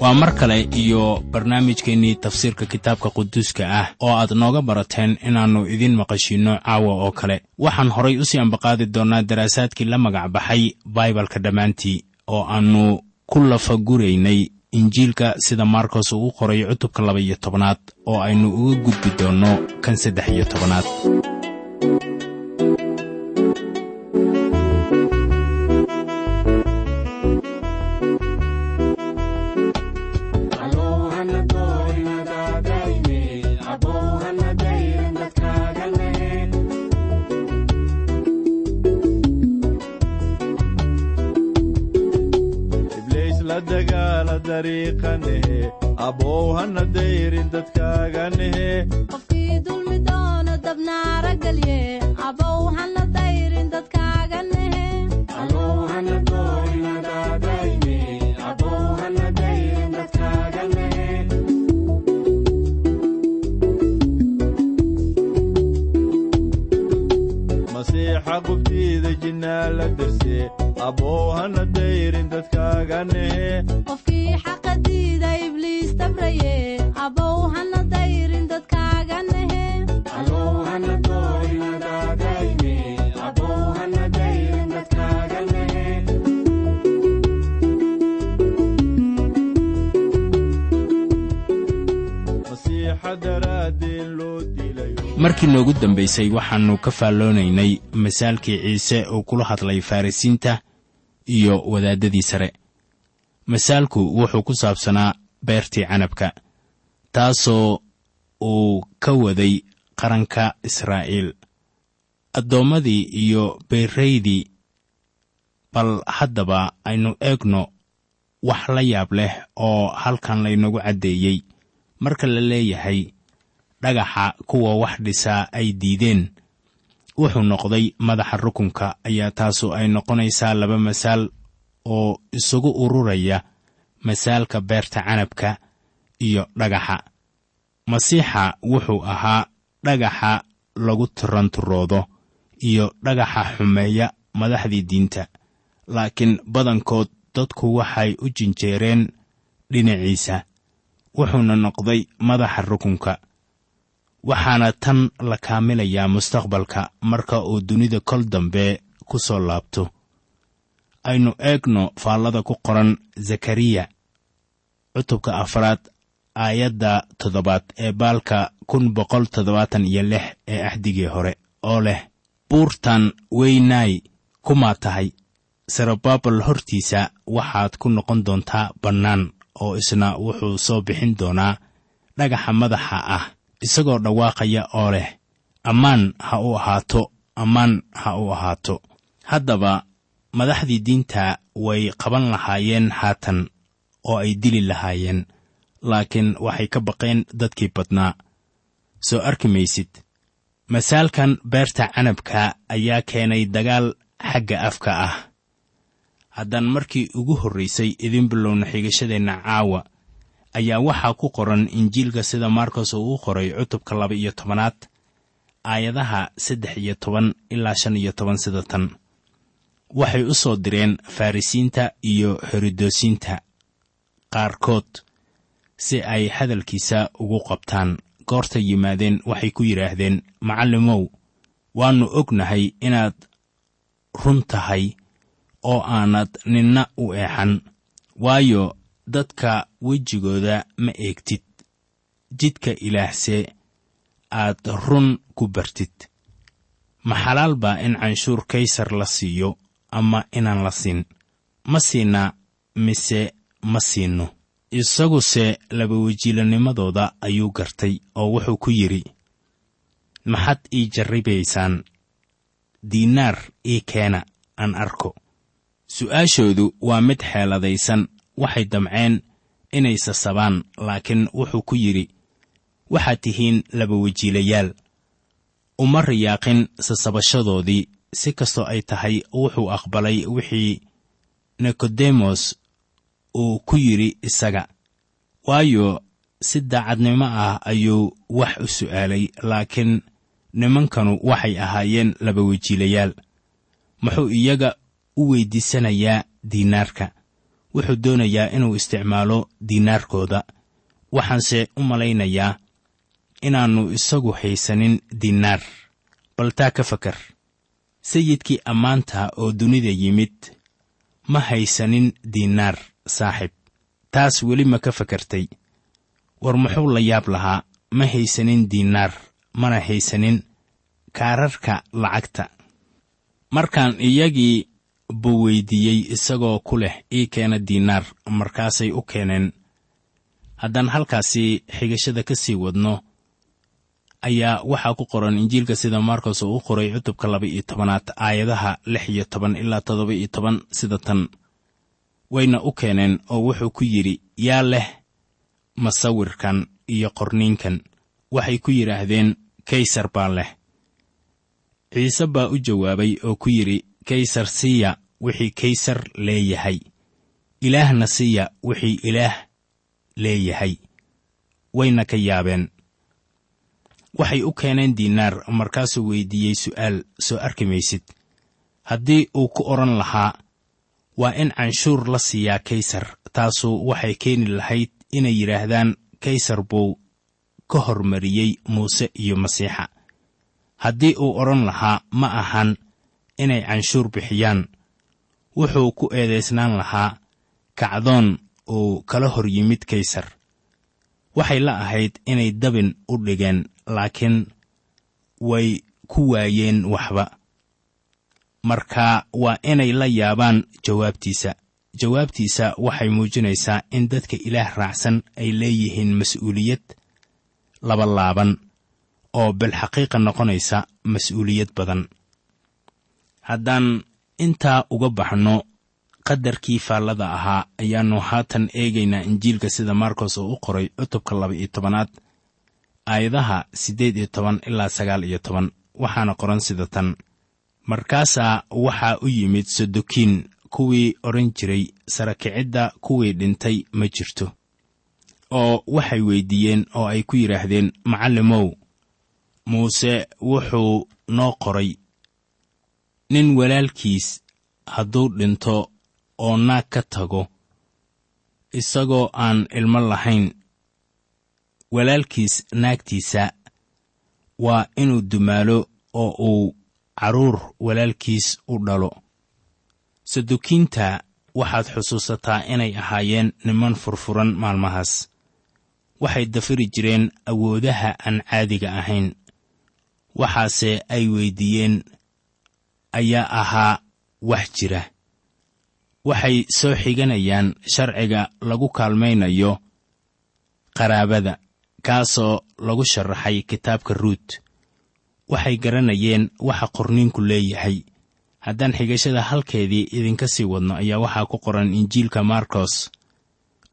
waa mar kale iyo barnaamijkeennii tafsiirka kitaabka quduuska ah oo aad nooga barateen inaannu idiin maqashiinno caawa oo kale. Waxaan horay u sii ambaqaadi doonnaa daraasaadkii la magac baxay baibalka dhammaantii oo aannu ku lafaguraynay injiilka sida maarkos uu qoray cutubka laba iyo tobanaad oo aynu uga gudbi doonno kan saddex iyo tobanaad hana dayrin xaqa diida ibliis abow hana markii noogu dambaysay waxaannu ka faalloonaynay masaalkii ciise uu kula hadlay farrisiinta iyo wadaaddadii sare. Masaalku wuxuu ku saabsanaa beertii canabka taasoo uu ka waday qaranka israa'iil. Addoommadii iyo beeraydii bal haddaba aynu eegno wax la yaab leh oo halkan laynagu caddeeyey. Marka la leeyahay dhagaxa kuwa wax dhisaa ay diideen wuxuu noqday madaxa rukunka ayaa taasu ay noqonaysaa laba masaal oo isugu ururaya masaalka beerta canabka iyo dhagaxa. Masiixa wuxuu ahaa dhagaxa lagu tiranturoodo iyo dhagaxa xumeeya madaxdii diinta laakiin badankood dadku waxay u jinjeereen dhinaciisa wuxuuna noqday madaxa rukunka waxaana tan la kaamilayaa mustaqbalka marka uu dunida kol dambe ku soo laabto. Aynu eegno faallada ku qoran zakariya cutubka afraad aayadda toddobaad ee baalka kun boqol toddobaatan iyo lix ee axdigii hore oo leh buurtan weynaay kumaa tahay. Sarababal hortiisa waxaad ku noqon doontaa bannaan oo isna wuxuu soo bixin doonaa dhagaxa madaxa ah isagoo dhawaaqaya oo leh ammaan ha u ahaato ammaan ha u ahaato. Haddaba madaxdii diinta way qaban lahaayeen haatan oo ay dili lahaayeen laakiin waxay ka baqeen dadkii badnaa. Soo arki maysid masaalkan beerta canabka ayaa keenay dagaal xagga afka ah. Haddaan markii ugu horraysay idin bilowna xigashadeenna caawa ayaa waxaa ku qoran injiilka sida maarkos uu u qoray cutubka laba iyo tobanaad aayadaha saddex iyo toban ilaa shan iyo toban sida tan. Waxay u soo direen farrisiinta iyo herodoosiinta qaarkood si ay hadalkiisa ugu qabtaan. Goorta yimaadeen waxay ku yidhaahdeen macallimow waannu ognahay inaad run tahay oo aanad ninna u eexan waayo dadka wejigooda ma eegtid. Jidka ilaahse aad run ku bartid. Ma xalaal baa in canshuur kaysar la siiyo ama inaan la siin. Ma siinna mise ma siinno isaguse labawejiilanimadooda ayuu gartay oo wuxuu ku yidhi maxaad ii jarribaysaan? Diinaar ii keena aan arko. Su'aashoodu waa mid xeeladaysan waxay damceen inay sasabaan laakiin wuxuu ku yidhi waxaad tihiin laba wajiilayaal uma riyaaqin sasabashadoodii si kastoo ay tahay wuxuu aqbalay wixii nikodemos uu ku yidhi isaga waayo si daacadnimo ah ayuu wax u su'aalay laakiin nimankanu waxay ahaayeen laba wajiilayaal muxuu iyaga u weyddiisanayaa diinaarka wuxuu doonayaa inuu isticmaalo diinaarkooda waxaanse u malaynayaa inaannu isagu haysanin diinaar bal taa ka fakar. Sayidkii ammaanta oo dunida yimid ma haysanin diinaar saaxib. Taas weli ma ka fakartay. War muxuu la yaab lahaa ma haysanin diinaar mana haysanin kaararka lacagta. Markaan iyagii buu weyddiiyey isagoo ku leh ii keena diinaar markaasay u keeneen. Haddaan halkaasi xigashada ka sii wadno ayaa waxaa ku qoran injiilka sida markos uu u qoray cutubka laba iyo tobanaad aayadaha lix iyo toban ilaa toddoba iyo toban sida tan. Wayna u keeneen oo wuxuu ku yidhi yaa leh masawirkan iyo qorniinkan waxay ku yidhaahdeen kaysar baa leh. Ciise baa u jawaabay oo ku yidhi kaysar siiya wixii kaysar leeyahay. Ilaahna siiya wixii ilaah leeyahay. Wayna ka yaabeen. Waxay u keeneen diinaar markaasuu weyddiiyey su'aal soo arki maysid. Haddii uu ku odhan lahaa waa in canshuur la siiyaa kaysar taasu waxay keeni lahayd inay yidhaahdaan kaysar buu ka hormariyey muuse iyo masiixa. Haddii uu odhan lahaa ma ahan inay canshuur bixiyaan wuxuu ku eedaysnaan lahaa kacdoon uu kala hor yimid kaysar. Waxay la ahayd inay dabin u dhigeen laakiin way ku waayeen waxba. Marka waa inay la yaabaan jawaabtiisa. Jawaabtiisa waxay muujinaysaa in dadka ilaah raacsan ay leeyihiin mas'uuliyad labalaaban oo bilxaqiiqa noqonaysa mas'uuliyad badan. Haddaan intaa uga baxno qadarkii faallada ahaa ayaannu haatan eegaynaa injiilka sida markos oo u qoray cutubka laba iyo tobanaad aayadaha siddeed iyo toban ilaa sagaal iyo toban. Waxaana qoran sida tan. Markaasaa waxaa u yimid sodokiin kuwii odhan jiray sarakicidda kuwii dhintay ma jirto oo waxay weyddiiyeen oo ay ku yidhaahdeen macallimow muuse wuxuu noo qoray nin walaalkiis hadduu dhinto oo naag ka tago isagoo aan ilmo lahayn walaalkiis naagtiisa waa inuu dumaalo oo uu carruur walaalkiis u dhalo. Sadukiinta waxaad xusuusataa inay ahaayeen niman furfuran maalmahaas. Waxay dafiri jireen awoodaha aan caadiga ahayn waxaase ay weyddiiyeen ayaa ahaa wax jira. Waxay soo xiganayaan sharciga lagu kaalmaynayo qaraabada kaasoo lagu sharaxay kitaabka ruut. Waxay garanayeen waxa qorniinku leeyahay. Haddaan xigashada halkeedii idinka sii wadno ayaa waxaa ku qoran injiilka markos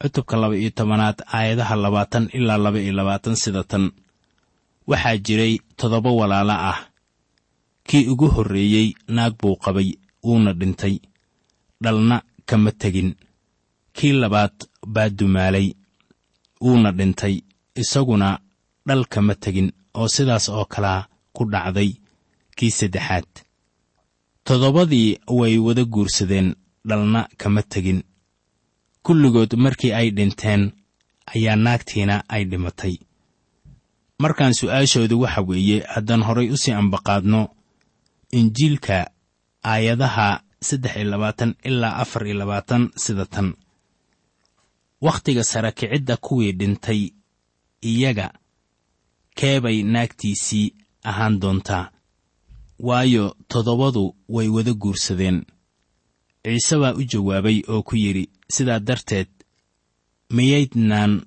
cutubka laba iyo tobanaad aayadaha labaatan ilaa laba iyo labaatan sida tan. Waxaa jiray toddoba walaalo ah kii ugu horreeyey naag buu qabay wuuna dhintay. Dhalna kama tegin. Kii labaad baa dumaalay wuuna dhintay. Isaguna dhal kama tegin oo sidaas oo kalaa ku dhacday kii saddexaad. Toddobadii way wada guursadeen dhalna kama tegin. Kulligood markii ay dhinteen ayaa naagtiina ay dhimatay. Markaan su'aashoodu waxa weeye haddaan horay u sii ambaqaadno injiilka aayadaha saddex iyo labaatan ilaa afar iyo labaatan sida tan. Wakhtiga sara kicidda kuwii dhintay iyaga keebay naagtiisii ahaan doontaa. Waayo toddobadu way wada guursadeen. Ciise baa u jawaabay oo ku yidhi sidaa darteed miyaydnaan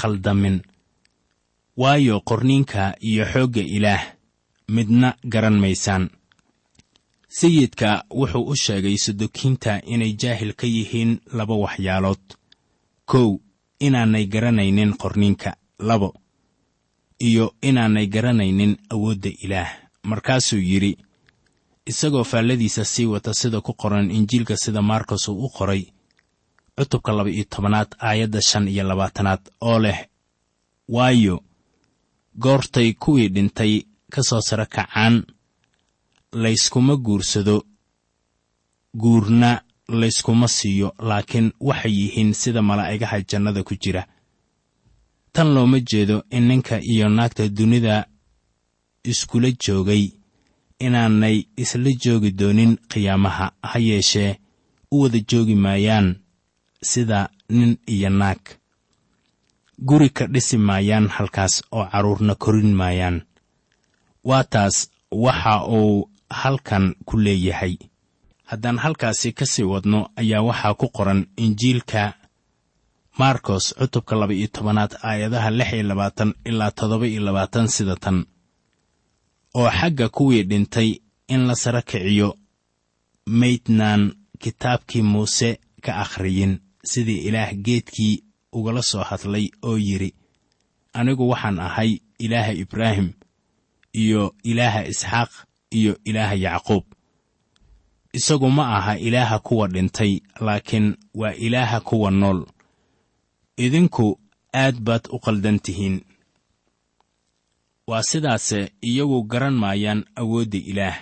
khaldamin waayo qorniinka iyo xoogga ilaah midna garan maysaan sayidka wuxuu u sheegay sadokiinta inay jaahil ka yihiin laba waxyaalood. Kow inaanay garanaynin qorniinka labo iyo inaanay garanaynin awoodda ilaah. Markaasuu yidhi isagoo faalladiisa sii wata sida ku qoran injiilka sida maarkos uu u qoray cutubka laba iyo tobanaad aayadda shan iyo labaatanaad oo leh waayo goortay kuwii dhintay ka soo saro kacaan layskuma guursado. Guurna layskuma siiyo laakiin waxay yihiin sida malaa'igaha jannada ku jira. Tan looma jeedo in ninka iyo naagta dunida iskula joogay inaanay isla joogi doonin qiyaamaha ha yeeshee u wada joogi maayaan sida nin iyo naag. Guri ka dhisi maayaan halkaas oo carruurna korin maayaan. Waa taas waxa uu halkan ku leeyahay. Haddaan halkaasi ka sii wadno ayaa waxaa ku qoran injiilka markos cutubka laba iyo tobanaad aayadaha lix iyo labaatan ilaa toddoba iyo labaatan sida tan oo xagga kuwii dhintay in la sara kiciyo maydnaan kitaabkii muuse ka akhriyin sidii ilaah geedkii ugala soo hadlay oo yidhi anigu waxaan ahay ilaaha ibraahim iyo ilaaha isxaaq iyo ilaaha yacquub. Isagu ma aha ilaaha kuwa dhintay laakiin waa ilaaha kuwa nool. Idinku aad baad u qaldan tihiin. Waa sidaase iyagu garan maayaan awoodda ilaah.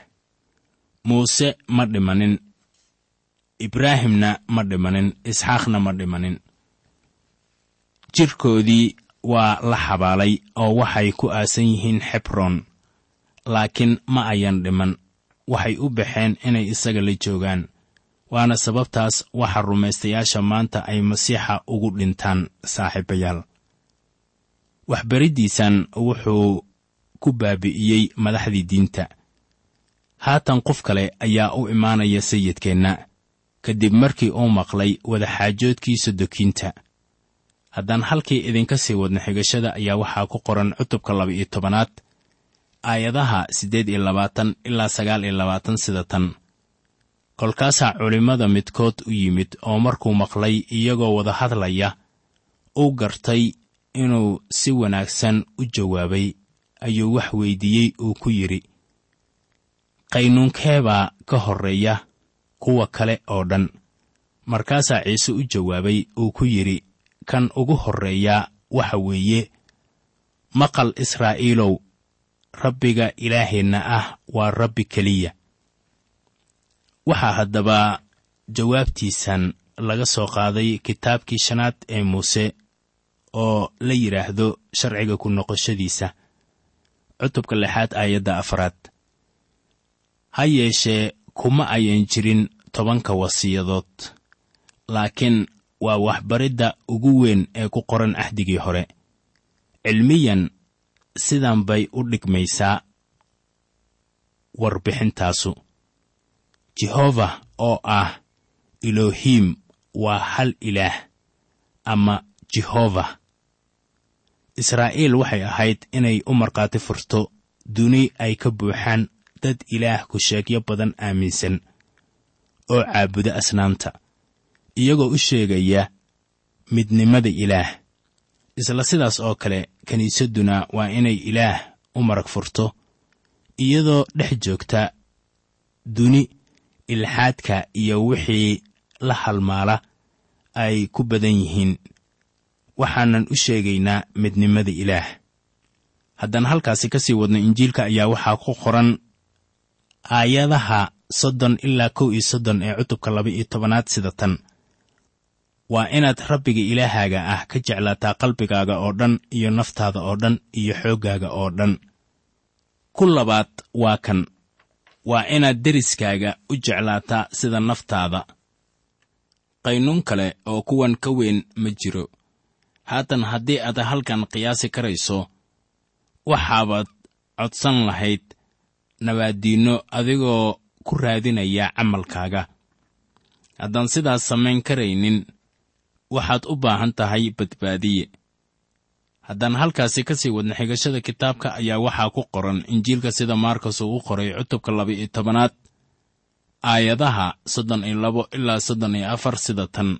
Muuse ma dhimanin. Ibraahimna ma dhimanin. Isxaaqna ma dhimanin. Jidhkoodii waa la xabaalay oo waxay ku aasan yihiin xebroon laakiin ma ayan dhiman. Waxay u baxeen inay isaga la joogaan. Waana sababtaas waxa rumaystayaasha maanta ay masiixa ugu dhintaan saaxiibayaal. Waxbariddiisan wuxuu ku baabi'iyey madaxdii diinta. Haatan qof kale ayaa u imaanaya sayidkeenna. Kadib markii uu maqlay wadaxaajoodkii sodokiinta haddaan halkii idinka sii wadno xigashada ayaa waxaa ku qoran cutubka laba iyo tobanaad aayadaha siddeed iyo labaatan ilaa sagaal iyo labaatan sida tan. Kolkaasaa culimmada midkood u yimid oo markuu maqlay iyagoo wada hadlaya uu gartay inuu si wanaagsan u jawaabay ayuu wax weyddiiyey uu ku yidhi. Qaynuunkeebaa ka horreeya kuwa kale oo dhan. Markaasaa ciise u jawaabay uu ku yidhi kan ugu horreeyaa waxa weeye maqal israa'iilow rabbiga ilaaheenna ah waa rabbi keliya. Waxaa haddaba jawaabtiisan laga soo qaaday kitaabkii shanaad ee muuse oo la yidhaahdo sharciga ku noqoshadiisa. Cutubka lixaad aayadda afraad ha yeeshee kuma ayan jirin tobanka wasiyadood. Laakiin waa waxbaridda ugu weyn ee ku qoran axdigii hore. Cilmiyan sidan bay u dhigmaysaa warbixintaasu. Jehova oo ah elohim waa hal ilaah ama jehova israa'iil waxay ahayd inay u markhaati furto duni ay ka buuxaan dad ilaah ku-sheegyo badan aaminsan oo caabuda asnaamta. Iyagoo u sheegaya midnimada ilaah isla sidaas oo kale kiniisadduna waa inay ilaah u marag furto iyadoo dhex joogta duni ilxaadka iyo wixii la halmaala ay ku badan yihiin. Waxaanan u sheegaynaa midnimada ilaah. Haddaan halkaasi ka sii wadno injiilka ayaa waxaa ku qoran aayadaha soddon ilaa kow iyo soddon ee cutubka laba iyo tobanaad sida tan waa inaad rabbiga ilaahaaga ah ka jeclaataa qalbigaaga oo dhan iyo naftaada oo dhan iyo xooggaaga oo dhan. Ku labaad waa kan. Waa inaad deriskaaga u jeclaataa sida naftaada. Qaynuun kale oo kuwan ka weyn ma jiro. Haatan haddii aad halkan qiyaasi karayso waxaabaad codsan lahayd nabaaddiinno adigoo ku raadinaya camalkaaga. Haddaan sidaas samayn karaynin waxaad u baahan tahay badbaadiye. Haddaan halkaasi ka sii wadna xigashada kitaabka ayaa waxaa ku qoran injiilka sida maarkas uu u qoray cutubka laba-iyo tobanaad aayadaha soddon iyo labo ilaa soddon iyo afar sida tan.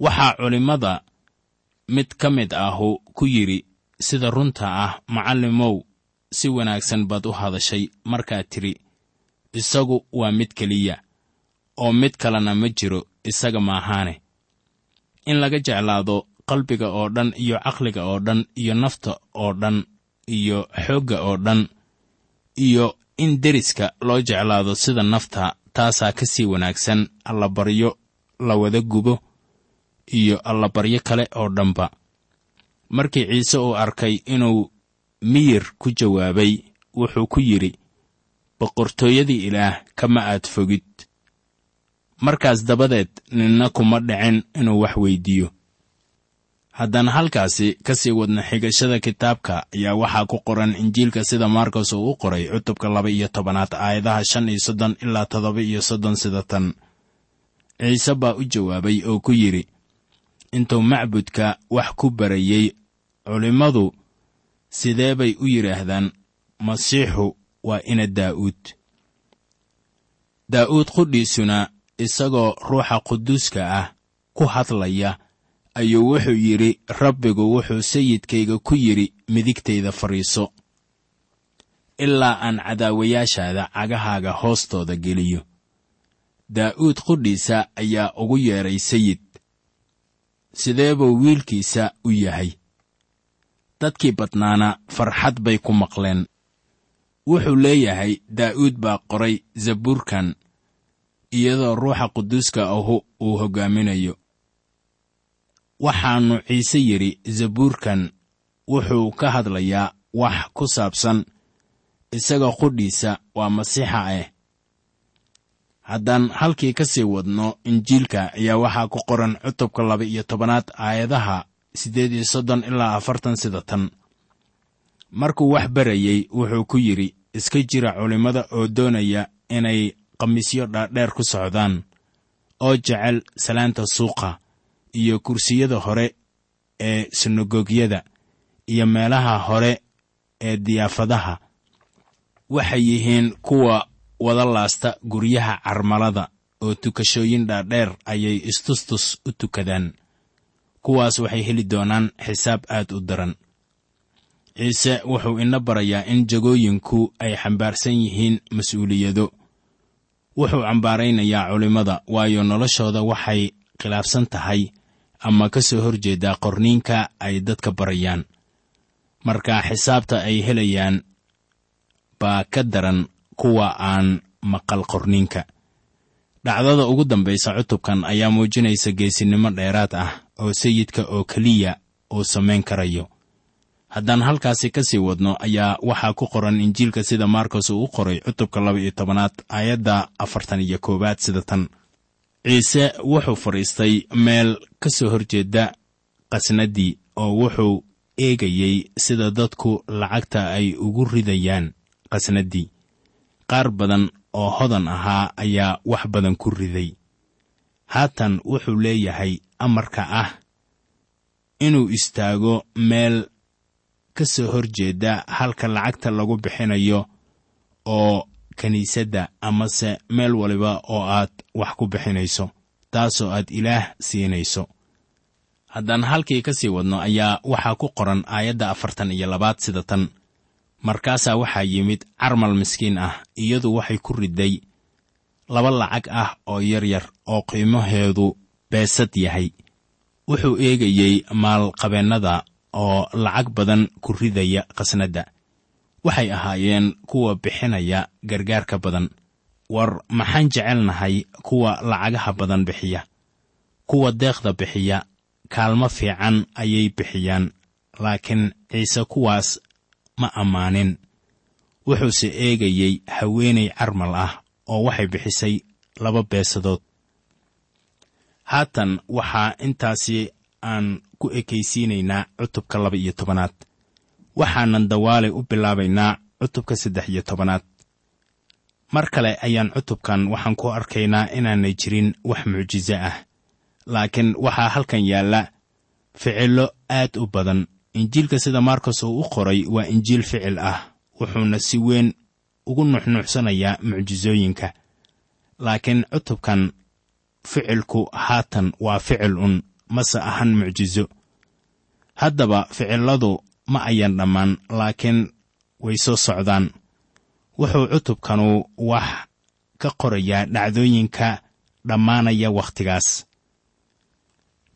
Waxaa culimmada mid ka mid ahu ku yidhi sida runta ah macallimow si wanaagsan baad u hadashay markaad tidhi isagu waa mid keliya oo mid kalena ma jiro isaga maahaane in laga jeclaado qalbiga oo dhan iyo caqliga oo dhan iyo nafta oo dhan iyo xoogga oo dhan iyo in deriska loo jeclaado sida nafta taasaa ka sii wanaagsan allabaryo la wada gubo iyo allabaryo kale oo dhanba. Markii ciise uu arkay inuu miyir ku jawaabay wuxuu ku yidhi boqortooyadii ilaah kama aad fogid markaas dabadeed ninna kuma dhicin inuu wax weyddiiyo haddaan halkaasi ka sii wadna xigashada kitaabka ayaa waxaa ku qoran injiilka sida maarkos uu u qoray cutubka laba iyo tobanaad aayadaha shan iyo soddon ilaa toddoba iyo soddon sida tan. Ciise baa u jawaabay oo ku yidhi intuu macbudka wax ku barayey culimmadu sidee bay u yidhaahdaan masiixu waa ina daa'uud. Daa'uud qudhiisuna isagoo ruuxa quduuska ah ku hadlaya ayuu wuxuu yidhi rabbigu wuxuu sayidkayga ku yidhi midigtayda fadhiiso. Ilaa aan cadaawayaashaada cagahaaga hoostooda geliyo. Daa'uud qudhiisa ayaa ugu yeedhay sayid. Sidee buu wiilkiisa u yahay? Dadkii badnaana farxad bay ku maqleen. Wuxuu leeyahay daa'uud baa qoray zabuurkan iyadoo ruuxa quduuska ahu uu hoggaaminayo. Waxaannu ciise yidhi zabuurkan wuxuu ka hadlayaa wax ku saabsan isaga qudhiisa waa masiixa ah haddaan halkii ka sii wadno injiilka ayaa waxaa ku qoran cutubka laba iyo tobanaad aayadaha siddeed iyo soddon ilaa afartan sida tan. Markuu wax barayey wuxuu ku yidhi iska jira culimmada oo doonaya inay khamiisyo dhaadheer ku socdaan oo jecel salaanta suuqa iyo kursiyada hore ee sinagogyada iyo meelaha hore ee diyaafadaha. Waxay yihiin kuwa wada laasta guryaha carmalada oo tukashooyin dhaadheer ayay istustus u tukadaan. Kuwaas waxay heli doonaan xisaab aad u daran. Ciise wuxuu ina barayaa in jagooyinku ay xambaarsan yihiin mas'uuliyado wuxuu cambaaraynayaa culimmada waayo noloshooda waxay khilaafsan tahay ama ka soo hor jeedaa qorniinka ay dadka barayaan. Marka xisaabta ay helayaan baa ka daran kuwa aan maqal qorniinka. Dhacdada ugu dambaysa cutubkan ayaa muujinaysa geesinimo dheeraad ah oo sayidka oo keliya uu samayn karayo haddaan halkaasi ka sii wadno ayaa waxaa ku qoran injiilka sida maarkos uu u qoray cutubka laba iyo tobanaad aayadda afartan iyo koowaad sida tan. Ciise wuxuu fadhiistay meel ka soo horjeeda qasnaddii oo wuxuu eegayey sida dadku lacagta ay ugu ridayaan qasnaddii qaar badan oo hodan ahaa ayaa wax badan ku riday. Haatan wuxuu leeyahay amarka ah inuu istaago meel ka soo hor jeeda halka lacagta lagu bixinayo oo kiniisadda amase meel waliba oo aad wax ku bixinayso taasoo aad ilaah siinayso. Haddaan halkii ka sii wadno ayaa waxaa ku qoran aayadda afartan iyo labaad sida tan. Markaasaa waxaa yimid carmal miskiin ah iyadu waxay ku riday laba lacag ah oo yaryar oo qiimaheedu beesad yahay. Wuxuu eegayey maalqabeennada oo lacag badan ku ridaya khasnadda. Waxay ahaayeen kuwa bixinaya gargaarka badan. War maxaan jecelnahay kuwa lacagaha badan bixiya? Kuwa deeqda bixiya kaalmo fiican ayay bixiyaan. Laakiin ciise kuwaas ma ammaanin. Wuxuuse eegayey haweenay carmal ah oo waxay bixisay laba beesadood. Haatan waxaa intaasi aan ku ekaysiinaynaa cutubka laba iyo tobanaad. Waxaanan dawaale u bilaabaynaa cutubka saddex iyo tobanaad. Mar kale ayaan cutubkan waxaan ku arkaynaa inaanay jirin wax mucjiso ah. Laakiin waxaa halkan yaalla ficillo aad u badan. Injiilka sida markos uu u qoray waa injiil ficil ah wuxuuna si weyn ugu nuxnuuxsanayaa mucjisooyinka laakiin cutubkan ficilku haatan waa ficil un mase ahan mucjiso haddaba ficilladu ma ayan dhammaan laakiin way soo socdaan. Wuxuu cutubkanu wax ka qorayaa dhacdooyinka dhammaanaya wakhtigaas.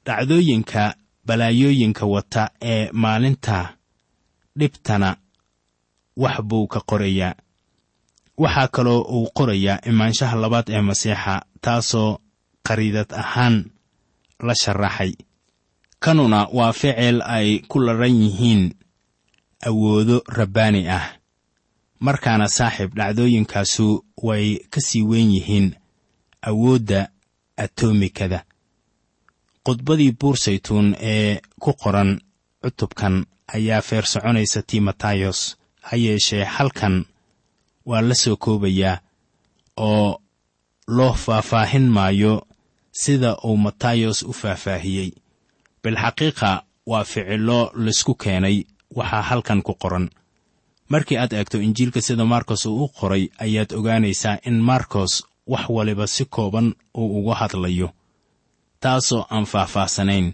Dhacdooyinka balaayooyinka wata ee maalinta dhibtana wax buu ka qorayaa waxaa kaloo uu qorayaa imaanshaha labaad ee masiixa taasoo qariidad ahaan la sharaxay. Kanuna waa ficil ay ku ladhan yihiin awoodo rabbaani ah. Markaana saaxiib dhacdooyinkaasu way ka sii weyn yihiin awoodda atomikada khudbadii buursaytuun ee ku qoran cutubkan ayaa feer soconaysa timotayos ha yeeshee halkan waa la soo koobayaa oo loo faahfaahin maayo sida uu matayos u faahfaahiyey. Bilxaqiiqa waa ficillo laysku keenay waxaa halkan ku qoran. Markii aad eegto injiilka sida markos uu u qoray ayaad ogaanaysaa in markos wax waliba si kooban uu uga hadlayo taasoo aan faahfaahsanayn.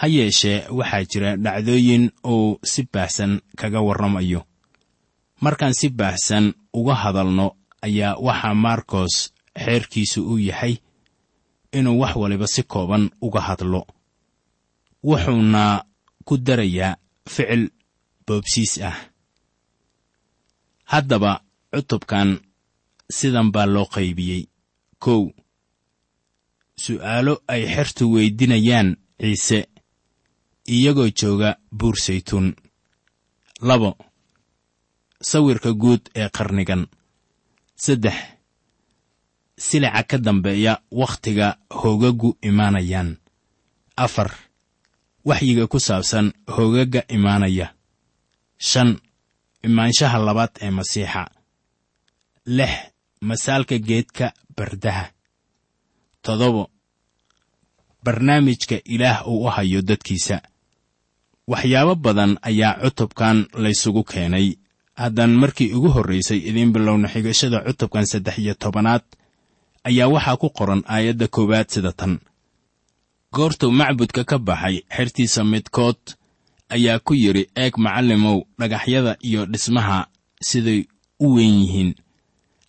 Ha yeeshee waxaa jira dhacdooyin uu si baahsan kaga warramayo. Markaan si baahsan uga hadalno ayaa waxaa markos xeerkiisu uu yahay inuu wax waliba si kooban uga hadlo. Wuxuuna ku darayaa ficil boobsiis ah. Haddaba cutubkan sidan baa loo qaybiyey. Kow su'aalo ay xertu weydinayaan ciise iyagoo jooga buur saytuun. Labo sawirka guud ee qarnigan. Saddex silica ka dambeeya wakhtiga hoogagu imaanayaan. Afar waxyiga ku saabsan hoogaga imaanaya. Shan imaanshaha labaad ee masiixa. Lix masaalka geedka bardaha. Toddobo barnaamijka ilaah uu u hayo dadkiisa. Waxyaabo badan ayaa cutubkan laysugu keenay. Haddaan markii ugu horraysay idiin bilowna xigashada cutubkan saddex iyo tobanaad ayaa waxaa ku qoran aayadda koowaad sida tan. Goortuu macbudka ka baxay xertiisa midkood ayaa ku yidhi eeg macallimow dhagaxyada iyo dhismaha siday u weyn yihiin.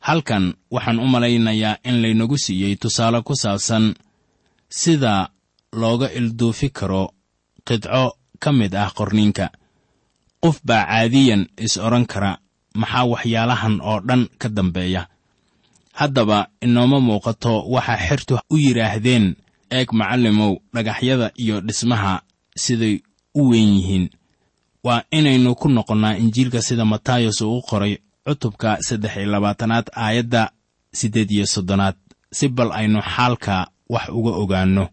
Halkan waxaan u malaynayaa in laynagu siiyey tusaale ku saabsan sida looga ilduufi karo qidco ka mid ah qorniinka. Qof baa caadiyan is odhan kara maxaa waxyaalahan oo dhan ka dambeeya haddaba inooma muuqato waxaa xertu u yidhaahdeen eeg macallimow dhagaxyada iyo dhismaha siday u weyn yihiin. Waa inaynu ku noqonnaa injiilka sida matayos uu u qoray cutubka saddex iyo labaatanaad aayadda siddeed iyo soddonaad si bal aynu xaalka wax uga ogaanno.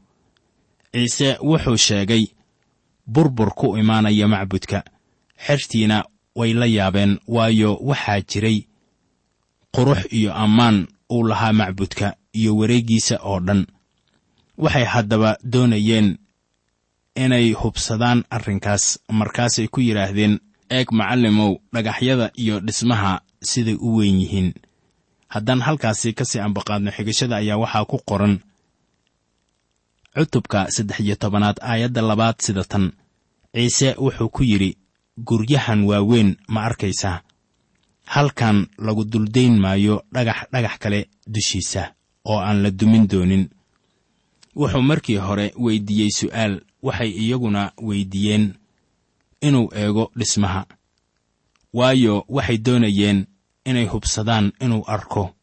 Ciise wuxuu sheegay burbur ku imaanaya macbudka. Xertiina way la yaabeen waayo waxaa jiray qurux iyo ammaan uu lahaa macbudka iyo wareeggiisa oo dhan. Waxay haddaba doonayeen inay hubsadaan arrinkaas markaasay ku yidhaahdeen eeg macallimow dhagaxyada iyo dhismaha siday u weyn yihiin. Haddaan halkaasi ka sii ambaqaadno xigashada ayaa waxaa ku qoran cutubka saddex iyo tobanaad aayadda labaad sida tan. Ciise wuxuu ku yidhi guryahan waaweyn ma arkaysaa halkan lagu duldayn maayo dhagax dhagax kale dushiisa oo aan la dumin doonin. Wuxuu markii hore weyddiiyey su'aal waxay iyaguna weyddiiyeen inuu eego dhismaha waayo waxay doonayeen inay hubsadaan inuu arko.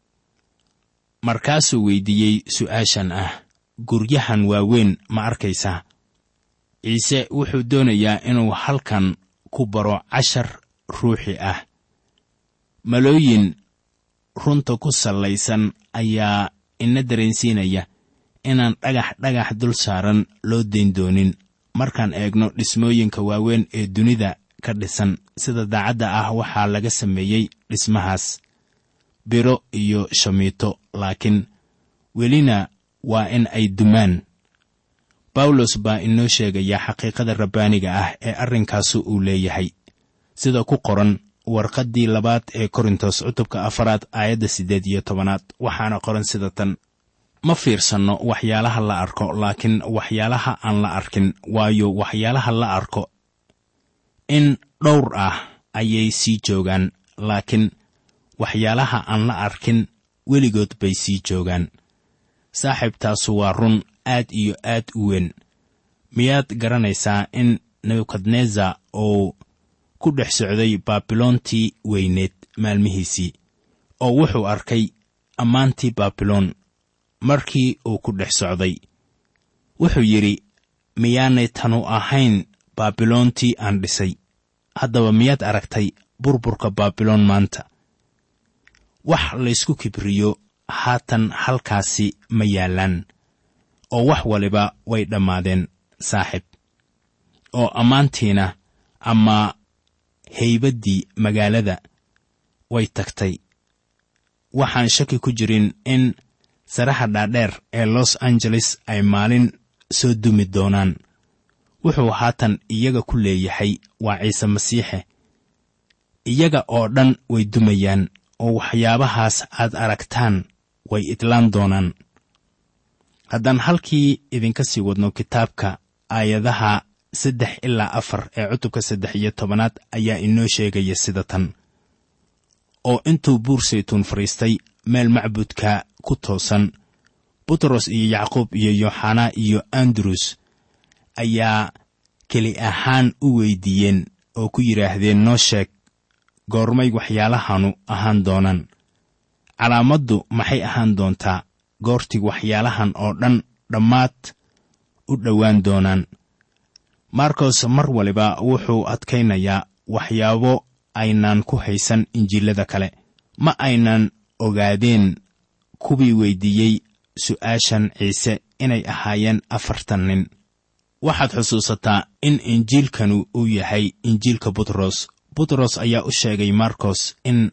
Markaasuu weyddiiyey su'aashan ah guryahan waaweyn ma arkaysaa ciise wuxuu doonayaa inuu halkan ku baro cashar ruuxi ah malooyin runta ku sallaysan ayaa ina dareensiinaya inaan dhagax dhagax dul saaran loo dayn doonin. Markaan eegno dhismooyinka waaweyn ee dunida ka dhisan sida daacadda ah waxaa laga sameeyey dhismahaas biro iyo shamiito laakiin welina waa in ay dumaan. Bawlos baa inoo sheegaya xaqiiqada rabbaaniga ah ee arrinkaasu uu leeyahay sida ku qoran warqaddii labaad ee korintos cutubka afaraad aayadda siddeed iyo tobanaad. Waxaana qoran sida tan ma fiirsanno waxyaalaha la arko laakiin waxyaalaha aan la arkin waayo waxyaalaha la arko in dhowr ah ayay sii joogaan laakiin waxyaalaha aan la arkin weligood bay sii joogaan. Saaxiibtaasu waa run aad iyo aad u weyn. Miyaad garanaysaa in nebukadnezar uu ku dhex socday baabiloontii weyneed maalmihiisii oo wuxuu arkay ammaantii baabiloon markii uu ku dhex socday. Wuxuu yidhi miyaanay tanu ahayn baabiloontii aan dhisay. Haddaba miyaad aragtay burburka baabiloon maanta? Wax laysku kibriyo haatan halkaasi ma yaallaan oo wax waliba way dhammaadeen saaxib. Oo ammaantiina ama haybaddii magaalada. Way tagtay. Waxaan shaki ku jirin in saraha dhaadheer ee los angeles ay maalin soo dumi doonaan. Wuxuu haatan iyaga ku leeyahay waa ciise masiixe. Iyaga oo dhan way dumayaan oo waxyaabahaas aad aragtaan way idlaan doonaan. Haddaan halkii idinka sii wadno kitaabka aayadaha saddex ilaa afar ee cutubka saddex iyo tobanaad ayaa inoo sheegaya sida tan. Oo intuu buur saytuun fadhiistay meel macbudka ku toosan butros iyo yacquub iyo yooxanaa iyo andrus ayaa keli ahaan u weydiiyeen oo ku yidhaahdeen noo sheeg goormay waxyaalahanu ahaan doonaan calaamaddu maxay ahaan doontaa goortii waxyaalahan oo dhan dhammaad u dhowaan doonaan markos mar waliba wuxuu adkaynayaa waxyaabo aynaan ku haysan injiilada kale. Ma aynan ogaadeen kuwii weydiiyey su'aashan ciise inay ahaayeen afartan nin. Waxaad xusuusataa in injiilkanu uu yahay injiilka butros. Butros ayaa u sheegay markos in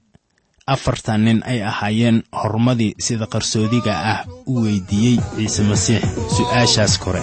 afartan nin ay ahaayeen horumadii sida qarsoodiga ah u weydiiyey ciise masiix su'aashaas kore